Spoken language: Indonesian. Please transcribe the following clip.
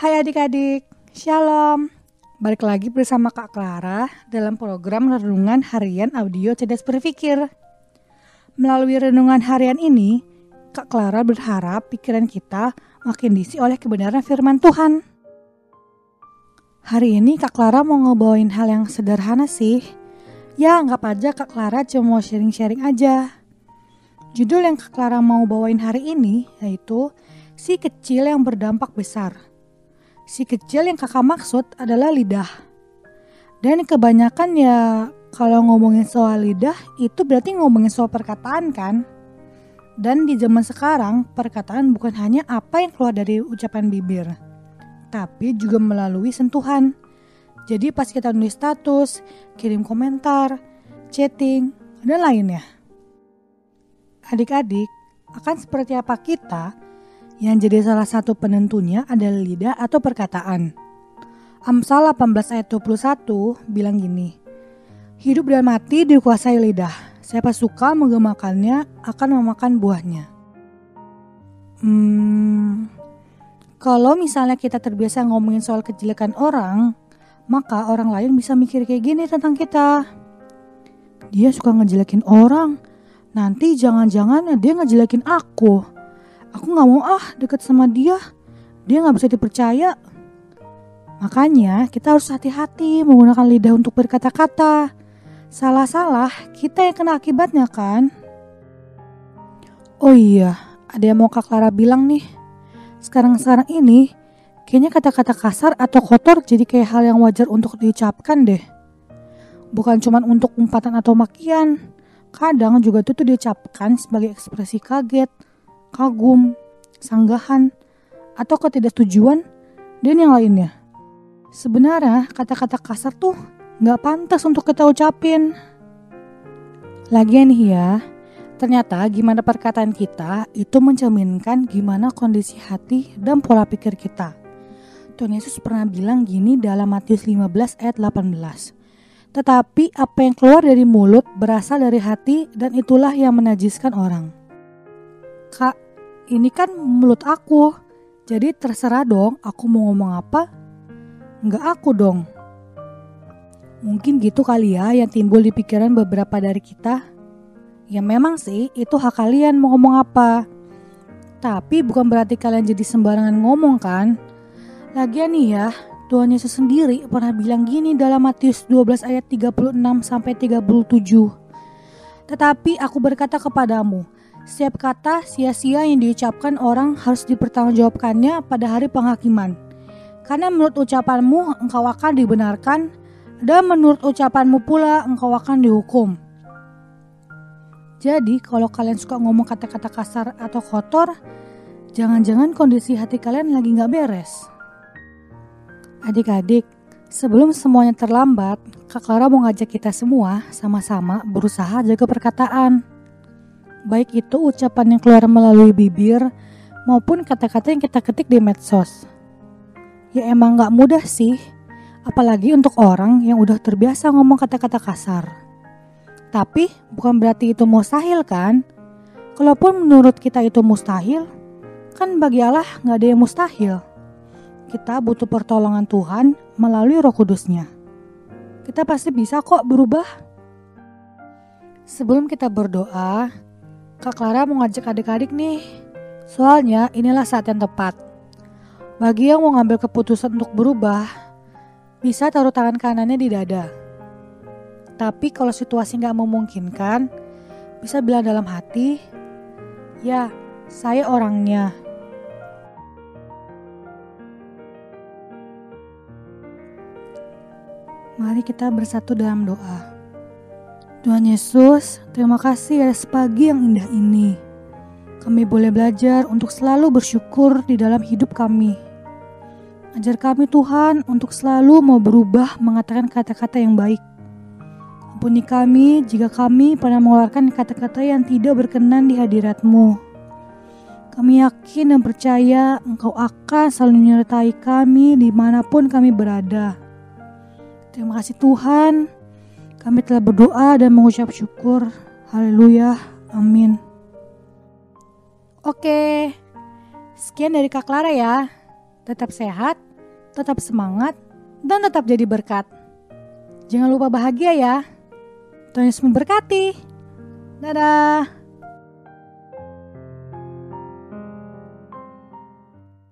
Hai adik-adik, Shalom. Balik lagi bersama Kak Clara dalam program Renungan Harian Audio Cerdas Berpikir. Melalui renungan harian ini, Kak Clara berharap pikiran kita makin diisi oleh kebenaran firman Tuhan. Hari ini Kak Clara mau ngebawain hal yang sederhana sih. Ya anggap aja Kak Clara cuma mau sharing-sharing aja. Judul yang Kak Clara mau bawain hari ini yaitu Si Kecil yang Berdampak Besar si kecil yang kakak maksud adalah lidah. Dan kebanyakan ya kalau ngomongin soal lidah itu berarti ngomongin soal perkataan kan? Dan di zaman sekarang perkataan bukan hanya apa yang keluar dari ucapan bibir, tapi juga melalui sentuhan. Jadi pas kita nulis status, kirim komentar, chatting, dan lainnya. Adik-adik, akan seperti apa kita yang jadi salah satu penentunya adalah lidah atau perkataan. Amsal 18 ayat 21 bilang gini, Hidup dan mati dikuasai lidah, siapa suka menggemakannya akan memakan buahnya. Hmm, kalau misalnya kita terbiasa ngomongin soal kejelekan orang, maka orang lain bisa mikir kayak gini tentang kita. Dia suka ngejelekin orang, nanti jangan-jangan dia ngejelekin aku Aku gak mau ah deket sama dia. Dia gak bisa dipercaya. Makanya kita harus hati-hati menggunakan lidah untuk berkata-kata. Salah-salah kita yang kena akibatnya kan? Oh iya, ada yang mau Kak Clara bilang nih. Sekarang-sekarang ini, kayaknya kata-kata kasar atau kotor jadi kayak hal yang wajar untuk diucapkan deh. Bukan cuma untuk umpatan atau makian, kadang juga itu tuh diucapkan sebagai ekspresi kaget, kagum, sanggahan, atau ketidaksetujuan, dan yang lainnya. Sebenarnya kata-kata kasar tuh nggak pantas untuk kita ucapin. Lagian nih ya, ternyata gimana perkataan kita itu mencerminkan gimana kondisi hati dan pola pikir kita. Tuhan Yesus pernah bilang gini dalam Matius 15 ayat 18. Tetapi apa yang keluar dari mulut berasal dari hati dan itulah yang menajiskan orang. Kak, ini kan mulut aku. Jadi terserah dong aku mau ngomong apa. Nggak aku dong. Mungkin gitu kali ya yang timbul di pikiran beberapa dari kita. Ya memang sih itu hak kalian mau ngomong apa. Tapi bukan berarti kalian jadi sembarangan ngomong kan. Lagian nih ya, Tuhan Yesus sendiri pernah bilang gini dalam Matius 12 ayat 36 sampai 37. Tetapi aku berkata kepadamu, setiap kata sia-sia yang diucapkan orang harus dipertanggungjawabkannya pada hari penghakiman. Karena menurut ucapanmu engkau akan dibenarkan dan menurut ucapanmu pula engkau akan dihukum. Jadi kalau kalian suka ngomong kata-kata kasar atau kotor, jangan-jangan kondisi hati kalian lagi nggak beres. Adik-adik, sebelum semuanya terlambat, Kak Clara mau ngajak kita semua sama-sama berusaha jaga perkataan baik itu ucapan yang keluar melalui bibir maupun kata-kata yang kita ketik di medsos. Ya emang gak mudah sih, apalagi untuk orang yang udah terbiasa ngomong kata-kata kasar. Tapi bukan berarti itu mustahil kan? Kalaupun menurut kita itu mustahil, kan bagi Allah gak ada yang mustahil. Kita butuh pertolongan Tuhan melalui roh kudusnya. Kita pasti bisa kok berubah. Sebelum kita berdoa, Kak Clara mau ngajak adik-adik nih. Soalnya inilah saat yang tepat. Bagi yang mau ngambil keputusan untuk berubah, bisa taruh tangan kanannya di dada. Tapi kalau situasi nggak memungkinkan, bisa bilang dalam hati, ya saya orangnya. Mari kita bersatu dalam doa. Tuhan Yesus, terima kasih atas pagi yang indah ini. Kami boleh belajar untuk selalu bersyukur di dalam hidup kami. Ajar kami Tuhan untuk selalu mau berubah mengatakan kata-kata yang baik. Ampuni kami jika kami pernah mengeluarkan kata-kata yang tidak berkenan di hadiratmu. Kami yakin dan percaya Engkau akan selalu menyertai kami di mana pun kami berada. Terima kasih Tuhan. Kami telah berdoa dan mengucap syukur. Haleluya. Amin. Oke. Sekian dari Kak Clara ya. Tetap sehat tetap semangat, dan tetap jadi berkat. Jangan lupa bahagia ya. Tuhan Yesus memberkati. Dadah.